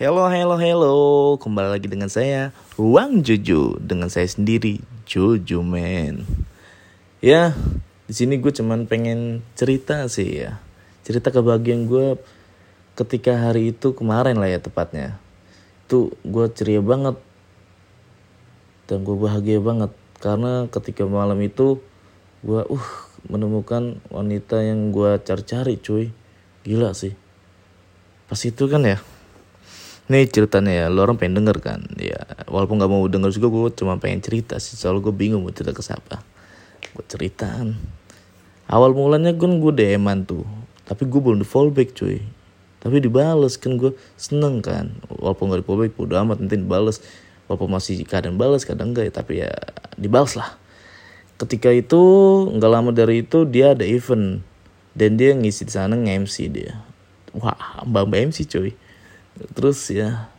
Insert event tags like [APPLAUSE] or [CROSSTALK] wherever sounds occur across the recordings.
Hello, hello, hello. Kembali lagi dengan saya, Ruang Jojo. Dengan saya sendiri, Jojo Man. Ya, di sini gue cuman pengen cerita sih ya. Cerita kebahagiaan gue ketika hari itu kemarin lah ya tepatnya. Itu gue ceria banget. Dan gue bahagia banget. Karena ketika malam itu, gue uh menemukan wanita yang gue cari-cari cuy. Gila sih. Pas itu kan ya, ini ceritanya ya, lo orang pengen denger kan? Ya, walaupun gak mau denger juga gue cuma pengen cerita sih. Soalnya gue bingung mau cerita ke siapa. Gue ceritaan. Awal mulanya kan gue DM-an tuh. Tapi gue belum di fallback cuy. Tapi dibales kan gue seneng kan. Walaupun gak di fallback, udah amat nanti dibales. Walaupun masih kadang balas, kadang enggak ya. Tapi ya dibales lah. Ketika itu, nggak lama dari itu dia ada event. Dan dia ngisi di sana nge-MC dia. Wah, mbak-mbak MC cuy terus ya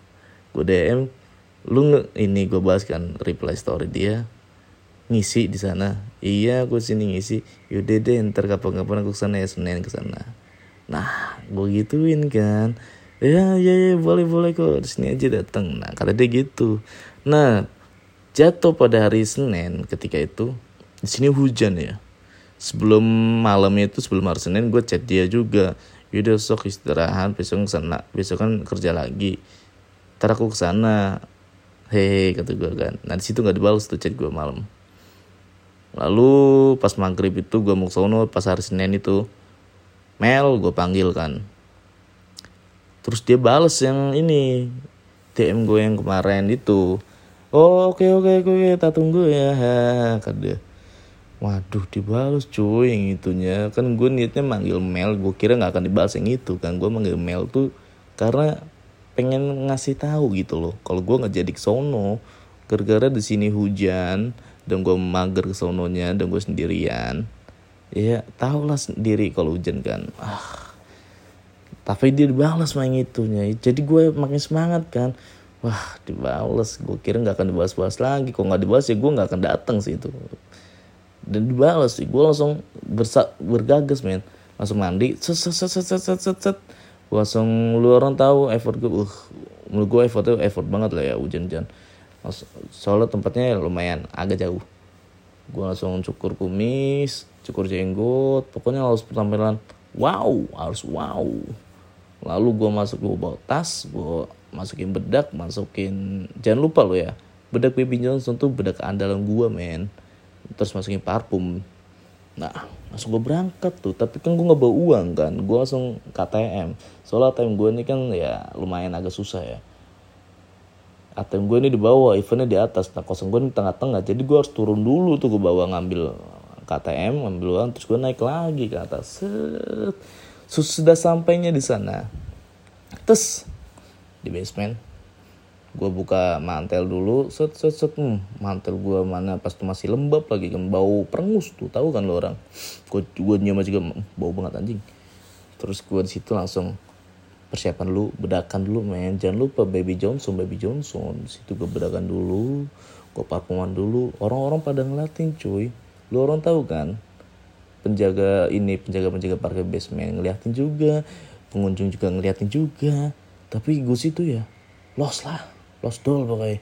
gue DM lu nge ini gue bahas kan reply story dia ngisi di sana. Iya gue sini ngisi. Yaudah deh ntar kapan-kapan aku ke sana ya senin ke sana. Nah gue gituin kan. Ya ya ya boleh boleh kok di sini aja datang nah kata dia gitu. Nah jatuh pada hari senin ketika itu di sini hujan ya. Sebelum malamnya itu sebelum hari senin gue chat dia juga yaudah sok istirahat besok ke sana besok kan kerja lagi. Ntar aku ke sana hehe kata gue kan. Nah di situ nggak dibalas tuh chat gue malam. Lalu pas maghrib itu gue mau sono pas hari senin itu Mel gue panggil kan. Terus dia bales yang ini DM gue yang kemarin itu. Oh oke oke oke kita tunggu ya kata dia Waduh dibalas cuy yang itunya. Kan gue niatnya manggil Mel Gue kira gak akan dibalas yang itu kan. Gue manggil Mel tuh Karena pengen ngasih tahu gitu loh Kalau gue gak jadi kesono Gara-gara di sini hujan Dan gue mager kesononya Dan gue sendirian. Ya tau lah sendiri kalau hujan kan. Ah. Tapi dia dibalas main itunya. Jadi gue makin semangat kan. Wah dibalas Gue kira gak akan dibalas-balas lagi. Kalau gak dibalas ya gue gak akan datang sih itu dan dibalas sih. Gue langsung bersa bergagas men. Langsung mandi set set set set set set set. Gua langsung lu orang tahu effort gue uh menurut gue effortnya effort banget lah ya hujan-hujan. Soalnya tempatnya lumayan agak jauh. Gue langsung cukur kumis cukur jenggot pokoknya harus penampilan wow harus wow. Lalu gue masuk gue bawa tas gue masukin bedak masukin jangan lupa lo ya bedak Baby Johnson tuh bedak andalan gue men terus masukin parfum. Nah langsung gue berangkat tuh. Tapi kan gue nggak bawa uang kan. Gue langsung KTM soalnya ATM gue ini kan ya lumayan agak susah ya. ATM gue ini di bawah eventnya di atas. Nah kosong gue ini tengah-tengah. Jadi gue harus turun dulu tuh gue bawa ngambil KTM ngambil uang terus gue naik lagi ke atas. Set. sudah sampainya di sana. Terus di basement gue buka mantel dulu set set set hmm, mantel gue mana pas tuh masih lembab lagi kan bau perengus tuh tahu kan lo orang? Gue gue nyium juga bau banget anjing. Terus gue di situ langsung persiapan dulu bedakan dulu men. Jangan lupa baby Johnson baby Johnson. Situ gue bedakan dulu gue parfuman dulu. Orang-orang pada ngeliatin cuy. Lu orang tahu kan? Penjaga ini penjaga penjaga parkir basement ngeliatin juga. Pengunjung juga ngeliatin juga. Tapi gue situ ya los lah lost doll pokoknya.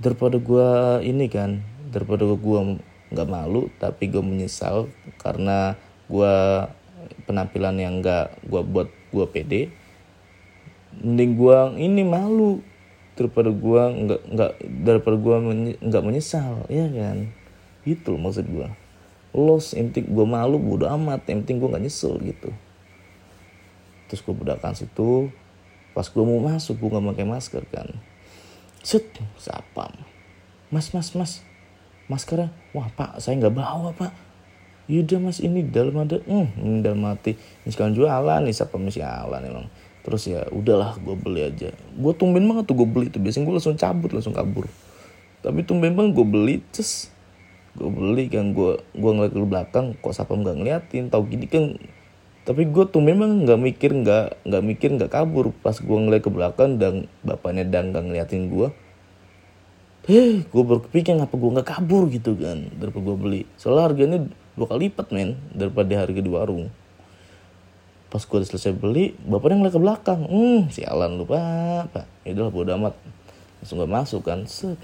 Daripada gue ini kan daripada gue nggak malu tapi gue menyesal karena gue penampilan yang nggak gue buat gue pede mending gue ini malu. Daripada gue nggak nggak daripada gue nggak menyesal ya kan? Itu maksud gue los yang penting gue malu bodo amat. Yang penting gue nggak nyesel gitu. Terus gue bedakan situ. Pas gue mau masuk gue nggak pakai masker kan set sapam mas mas mas. Maskernya wah pak saya nggak bawa pak. Yaudah mas ini dalam ada hmm ini dalam mati. Ini sekarang jualan nih siapa? Masih alan emang. Terus ya udahlah gue beli aja. Gue tumben banget tuh gue beli tuh. Biasanya gue langsung cabut langsung kabur. Tapi tumben banget gue beli terus gue beli kan gue gue ngeliat ke belakang kok siapa nggak ngeliatin? Tau gini kan tapi gue tuh memang nggak mikir nggak nggak mikir nggak kabur. Pas gue ngeliat ke belakang dan bapaknya dan nggak ngeliatin gue eh gue berpikir ngapa gue nggak kabur? gitu kan daripada gue beli. Soalnya harganya dua kali lipat men daripada harga di warung. Pas gue selesai beli bapaknya ngeliat ke belakang. Hmm sialan lu pak. Pak itulah bodo amat. Langsung gue masuk kan set.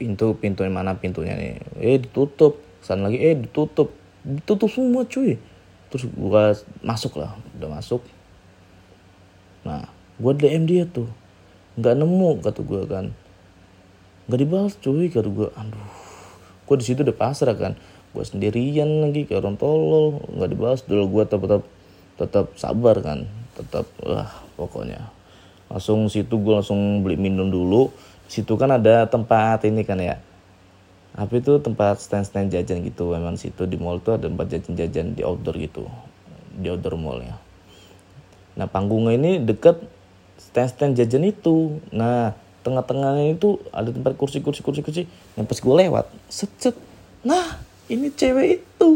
Pintu pintu yang mana pintunya nih? Eh ditutup. Sana lagi eh ditutup. Ditutup semua cuy terus gue masuk lah udah masuk. Nah gue DM dia tuh. Nggak nemu kata gue kan. Nggak dibalas cuy kata gue aduh gue di situ udah pasrah kan. Gue sendirian lagi kayak orang tolol. Nggak dibalas dulu gue tetap tetap sabar kan. Tetap wah pokoknya. Langsung situ gue langsung beli minum dulu. Situ kan ada tempat ini kan ya apa itu tempat stand-stand jajan gitu memang situ di mall tuh ada tempat jajan-jajan di outdoor gitu di outdoor mall ya. Nah panggungnya ini deket stand-stand jajan itu. Nah tengah-tengahnya itu ada tempat kursi-kursi kursi-kursi yang pas gue lewat set nah ini cewek itu.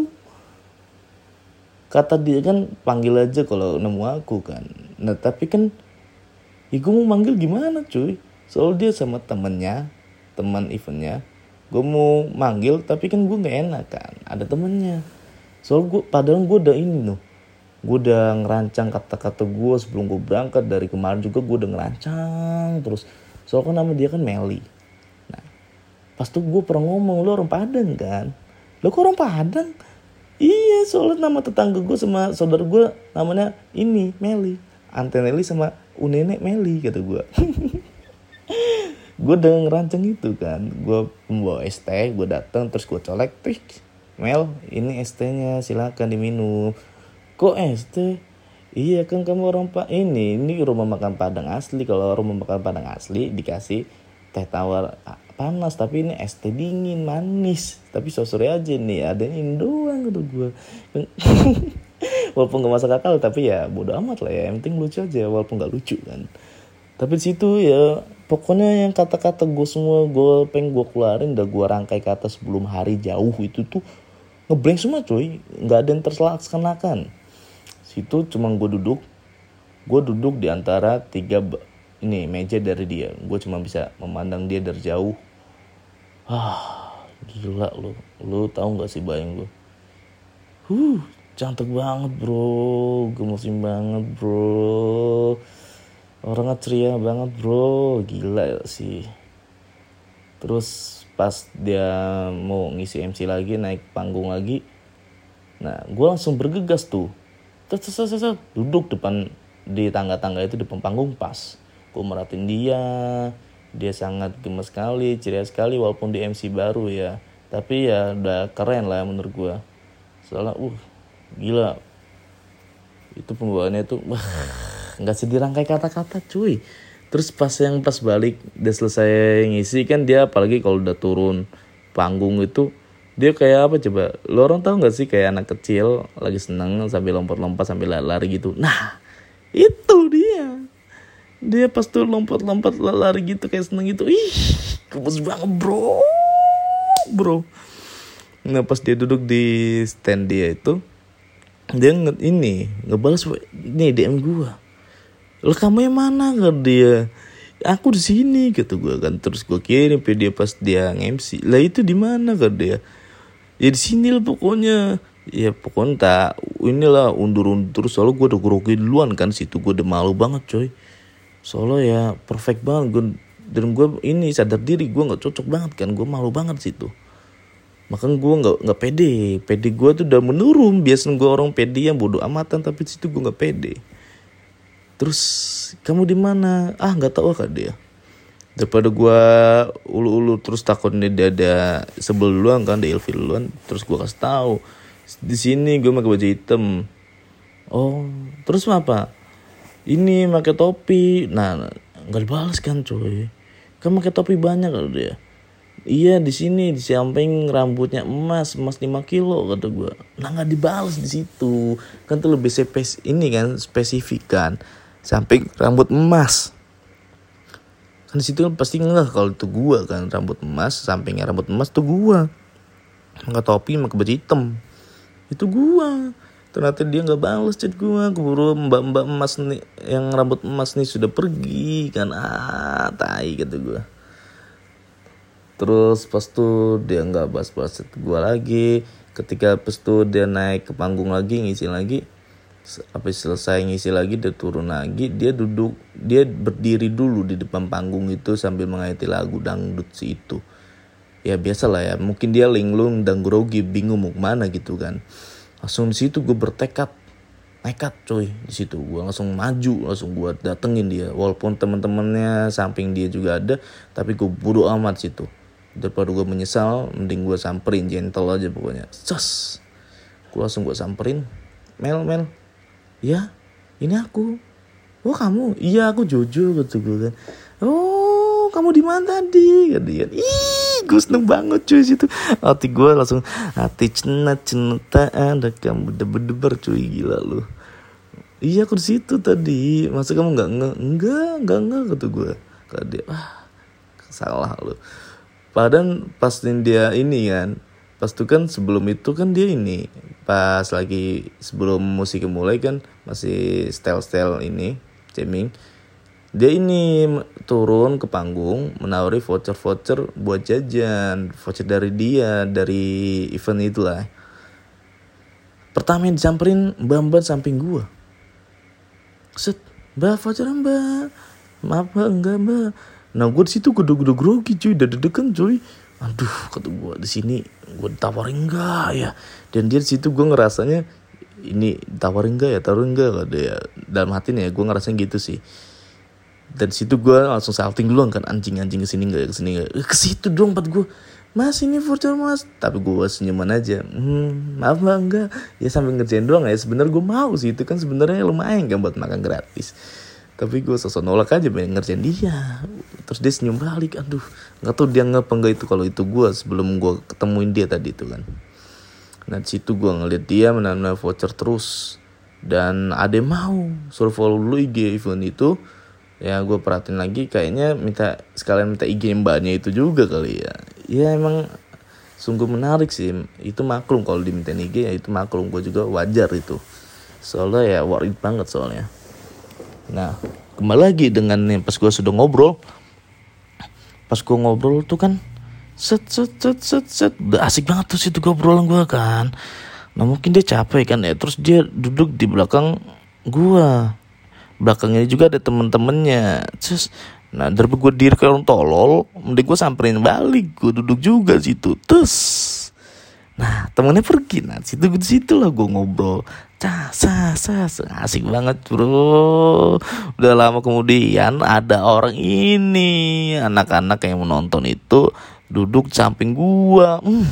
Kata dia kan panggil aja kalau nemu aku kan. Nah tapi kan ya gue mau manggil gimana cuy? Soal dia sama temennya teman eventnya gue mau manggil tapi kan gue nggak enak kan. Ada temennya. Soal gue padahal gue udah ini loh gue udah ngerancang kata-kata gue sebelum gue berangkat. Dari kemarin juga gue udah ngerancang terus. Soal kan nama dia kan Meli. Nah pas tuh gue pernah ngomong lo orang Padang kan? Lo kok orang Padang? Iya soalnya nama tetangga gue sama saudara gue namanya ini Meli. Anteneli sama Unene Meli kata gue. [LAUGHS] gue udah ngerancang itu kan. Gue membawa es teh, gue datang terus gue colek. Trik, Mel ini es tehnya silakan diminum. Kok es teh? Iya kan kamu orang pak ini ini rumah makan Padang asli kalau rumah makan Padang asli dikasih teh tawar panas tapi ini es teh dingin manis tapi sore aja nih ada ini doang gitu gue [LAUGHS] walaupun gak masak akal tapi ya bodo amat lah ya yang penting lucu aja walaupun gak lucu kan tapi situ ya pokoknya yang kata-kata gue semua gue pengen gue keluarin udah gue rangkai kata sebelum hari jauh itu tuh ngeblank semua cuy nggak ada yang terlaksanakan. Situ cuma gue duduk. Gue duduk di antara tiga ini meja dari dia. Gue cuma bisa memandang dia dari jauh. Ah gila lu. Lu tahu nggak sih bayang gue huh cantik banget bro. Gemesin banget bro orangnya ceria banget bro. Gila sih. Terus pas dia mau ngisi MC lagi naik panggung lagi nah gue langsung bergegas tuh. Terus, duduk depan di tangga-tangga itu depan panggung pas. Gue meratin dia dia sangat gemes sekali ceria sekali walaupun di MC baru ya. Tapi ya udah keren lah menurut gue soalnya uh gila. Itu pembawaannya tuh [LAUGHS] nggak sih dirangkai kata-kata cuy. Terus pas yang pas balik udah selesai ngisi kan dia apalagi kalau udah turun panggung itu dia kayak apa coba? Lo orang tahu nggak sih kayak anak kecil lagi seneng sambil lompat-lompat sambil lari gitu? Nah itu dia. Dia pas tuh lompat-lompat lari gitu kayak seneng gitu. Ih gemes banget bro. Bro. Nah pas dia duduk di stand dia itu dia nge ini ngebalas nih DM gua lo kamu yang mana? Kan dia aku di sini gitu gua kan. Terus gua kirim video pas dia nge-MC lah itu di mana kan dia? Ya di sini lah pokoknya. Ya pokoknya tak inilah undur-undur. Soalnya gue udah grogi duluan kan situ gue udah malu banget coy. Solo ya perfect banget gue dan gue ini sadar diri gue nggak cocok banget kan. Gue malu banget situ. Makanya gue nggak nggak pede. Pede gue tuh udah menurun. Biasanya gue orang pede yang bodoh amatan tapi situ gue nggak pede terus kamu di mana? Ah nggak tahu kan dia. Daripada gue ulu-ulu terus takutnya dia ada sebel duluan kan dia ilfil duluan terus gue kasih tahu di sini gue pakai baju hitam. Oh terus apa? Ini pakai topi. Nah nggak dibalas kan coy kan pakai topi banyak kalau dia. Iya di sini di samping rambutnya emas emas 5 kilo kata gue nah nggak dibalas di situ. Kan tuh lebih spes ini kan spesifik samping rambut emas. Kan di situ pasti nggak kalau itu gua kan rambut emas sampingnya rambut emas tuh gua. Nggak topi pakai baju hitam. Itu gua. Ternyata dia nggak balas chat gue keburu mbak mbak emas nih yang rambut emas nih sudah pergi kan. Ah tai kata gue terus pas tuh dia nggak balas balas chat gue lagi. Ketika pas tuh dia naik ke panggung lagi ngisi lagi Habis selesai ngisi lagi dia turun lagi dia duduk dia berdiri dulu di depan panggung itu sambil mengaiti lagu dangdut si itu. Ya biasa lah ya mungkin dia linglung dan grogi bingung mau ke mana gitu kan. Langsung di situ gue bertekad nekat coy di situ. Gue langsung maju langsung gue datengin dia. Walaupun teman-temannya samping dia juga ada tapi gue bodo amat situ. Daripada gue menyesal mending gue samperin gentle aja pokoknya. Sus gue langsung gue samperin Mel Mel ya ini aku. Oh kamu? Iya aku Jojo gitu kan. Oh kamu di mana tadi? kan dia. Ih gue seneng banget cuy situ. Hati gue langsung hati cena cena ada kamu deber-deber cuy gila lu. Iya aku di situ tadi. Masa kamu nggak nge enggak enggak enggak kata gue kata dia ah salah lu. Padahal pas dia ini kan pas tuh kan sebelum itu kan dia ini pas lagi sebelum musik mulai kan masih style style ini jamming. Dia ini turun ke panggung menawari voucher-voucher buat jajan voucher dari dia dari event itulah. Pertama yang disamperin mbak samping gua. Set mbak voucher mbak. Maaf mbak enggak mbak. Nah gua di situ gede gede grogi cuy dedekan cuy aduh kata gua di sini gua ditawarin enggak ya? Dan dia di situ gua ngerasanya ini tawarin enggak ya? Tawarin enggak ada ya dalam hati nih ya gua ngerasain gitu sih. Dan situ gue langsung salting dulu kan anjing anjing ke sini nggak ke sini nggak ke situ dong empat gue mas ini voucher mas. Tapi gue senyuman aja. Hmm, maaf mbak enggak ya sambil ngerjain doang ya. Sebenarnya gue mau sih itu kan sebenarnya lumayan kan buat makan gratis tapi gue sosok nolak aja pengen ngerjain dia. Terus dia senyum balik aduh. Nggak tahu dia ngapa enggak itu kalau itu gue sebelum gue ketemuin dia tadi itu kan. Nah situ gue ngeliat dia menanam voucher terus. Dan ada mau suruh follow dulu IG event itu. Ya gue perhatiin lagi kayaknya minta sekalian minta IG mbaknya itu juga kali ya. Ya emang sungguh menarik sih. Itu maklum kalau diminta IG ya itu maklum gue juga wajar itu. Soalnya ya worried banget soalnya nah kembali lagi dengan nih pas gue sudah ngobrol. Pas gue ngobrol tuh kan set set set set set. Udah asik banget tuh situ ngobrolan gue kan. Nah mungkin dia capek kan ya. Terus dia duduk di belakang gue belakangnya juga ada temen-temennya. Terus nah dari gue diri orang tolol mending gue samperin balik. Gue duduk juga situ. Terus nah temennya pergi. Nah situ situ lah gue ngobrol cah sah sah asik banget bro. Udah lama kemudian ada orang ini anak-anak yang menonton itu duduk samping gua. Hmm,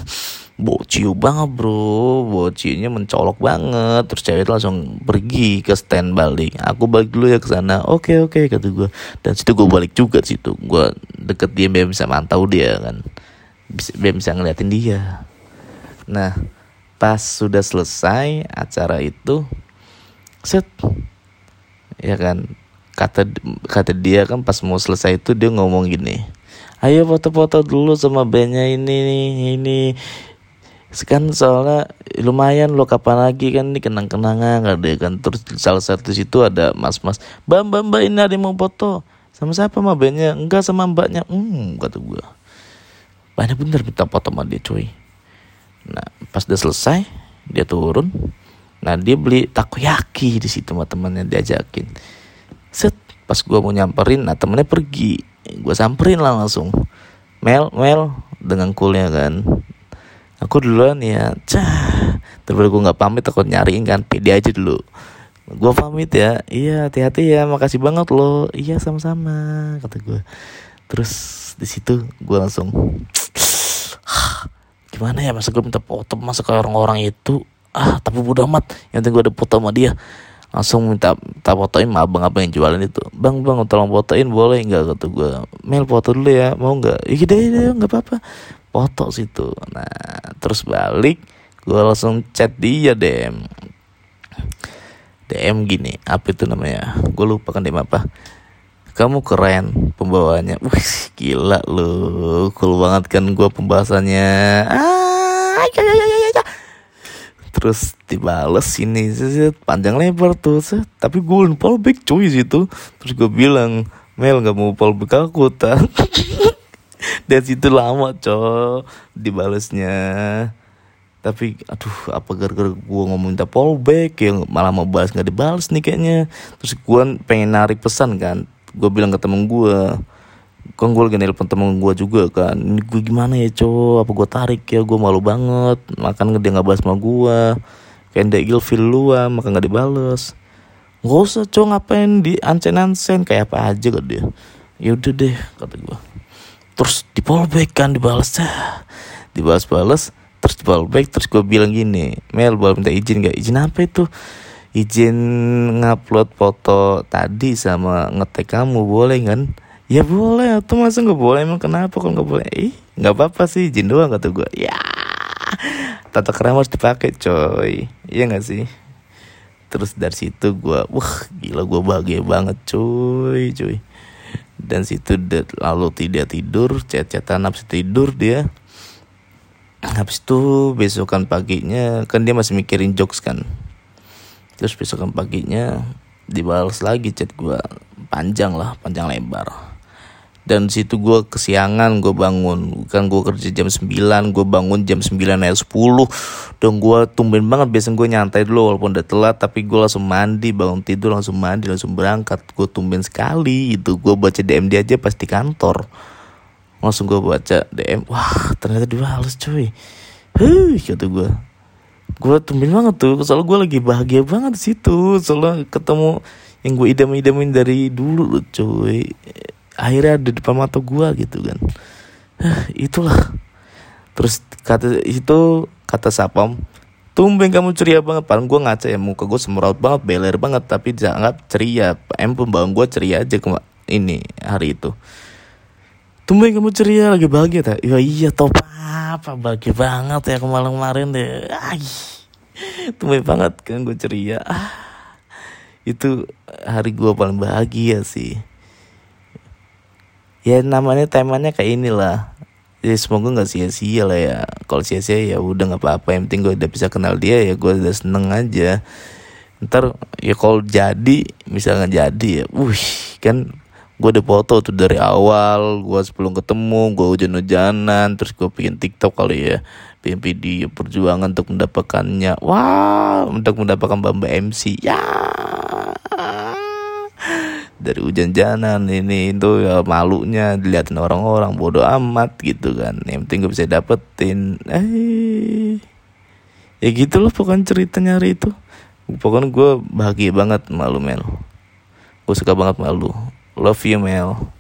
bociu banget bro. Bociunya mencolok banget. Terus cewek itu langsung pergi ke stand balik aku balik dulu ya ke sana. Oke oke kata gue dan situ gue balik juga situ. Gue deket dia biar bisa mantau dia kan. Biar bisa ngeliatin dia. Nah pas sudah selesai acara itu set ya kan? Kata kata dia kan pas mau selesai itu dia ngomong gini ayo foto-foto dulu sama bandnya ini ini. Sekarang soalnya lumayan lo kapan lagi kan ini kenang-kenangan ada kan? Terus salah satu situ ada mas-mas mbak mbak mbak ini ada mau foto? Sama siapa mah bandnya? Enggak sama mbaknya. Hmm kata gue banyak bener minta foto sama dia cuy. Nah pas udah selesai dia turun. Nah dia beli takoyaki di situ sama temannya diajakin. Set pas gue mau nyamperin nah temennya pergi. Gue samperin lah langsung. Mel Mel dengan coolnya kan. Aku duluan ya cah. Daripada gue nggak pamit takut nyariin kan. Pede aja dulu. Gue pamit ya. Iya hati-hati ya. Makasih banget lo iya sama-sama kata gue terus di situ gue langsung gimana ya masa gue minta foto masa ke orang-orang itu? Ah tapi bodo amat. Yang penting gue ada foto sama dia. Langsung minta minta fotoin sama abang-abang yang jualan itu. Bang bang tolong fotoin boleh nggak? Kata gue mail foto dulu ya mau nggak? Iya deh nggak apa-apa. Foto situ. Nah terus balik gue langsung chat dia DM DM gini apa itu namanya? Gue lupa kan DM apa kamu keren pembawanya wih gila lu. Cool banget kan gue pembahasannya. Ah, ya, ya, ya, ya. terus dibales ini panjang lebar tuh tapi gue fallback cuy situ. Terus gue bilang Mel nggak mau fallback aku tak [LAUGHS] dan situ lama cowok dibalesnya. Tapi aduh apa gara-gara gue ngomong minta fallback yang malah mau balas nggak dibalas nih kayaknya. Terus gue pengen narik pesan kan gue bilang ke temen gue kan gue lagi nelpon temen gue juga kan ini gue gimana ya cowok? Apa gue tarik ya? Gue malu banget makan dia nggak balas sama gue kayak feel lu maka nggak dibales. Nggak usah cowok ngapain di ancen ancen kayak apa aja kan dia. Ya udah deh kata gue terus di fallback kan dibalas dibalas-balas terus back terus gue bilang gini Mel boleh minta izin gak izin apa itu izin ngupload foto tadi sama ngetek kamu boleh kan? Ya boleh atau masa nggak boleh? Emang kenapa kalau nggak boleh? Ih nggak apa-apa sih izin doang kata gue ya tata kerama harus dipakai coy. Iya nggak sih? Terus dari situ gue wah gila gue bahagia banget coy coy. Dan situ lalu tidak tidur chat-chatan habis tidur dia. Habis itu besokan paginya kan dia masih mikirin jokes kan terus besokan paginya dibalas lagi chat gue panjang lah panjang lebar. Dan situ gue kesiangan gue bangun. Kan gue kerja jam 9 gue bangun jam 9 ya 10 dan gue tumben banget biasanya gue nyantai dulu walaupun udah telat tapi gue langsung mandi bangun tidur langsung mandi langsung berangkat. Gue tumben sekali itu. Gue baca DM dia aja pas di kantor. Langsung gue baca DM wah ternyata dibales cuy. Hei kata gue gue tumben banget tuh soalnya gue lagi bahagia banget di situ. Soalnya ketemu yang gue idam-idamin dari dulu cuy. Akhirnya ada di depan mata gue gitu kan. Itulah. Terus kata itu kata sapam tumben kamu ceria banget. Paling gue ngaca ya muka gue semeraut banget beler banget tapi dianggap ceria. Em pembawaan gue ceria aja ini hari itu Tumben kamu ceria lagi bahagia tak? Ya iya top apa bahagia banget ya kemarin-kemarin deh. Ay, tumben banget kan gue ceria. Ah, itu hari gue paling bahagia sih. Ya namanya temanya kayak inilah. Ya semoga nggak sia-sia lah ya. Kalau sia-sia ya udah nggak apa-apa. Yang penting gue udah bisa kenal dia ya gue udah seneng aja. Ntar ya kalau jadi misalnya jadi ya, wih kan gue udah foto tuh dari awal gue sebelum ketemu gue hujan-hujanan terus gue bikin tiktok kali ya. Bikin video perjuangan untuk mendapatkannya. Wah untuk mendapatkan bamba MC ya. Dari hujan-hujanan ini itu ya malunya dilihatin orang-orang bodoh amat gitu kan. Yang penting gue bisa dapetin. Eh. Ya gitu loh pokoknya ceritanya hari itu. Pokoknya gue bahagia banget malu mel. Gue suka banget malu Love you, Mel.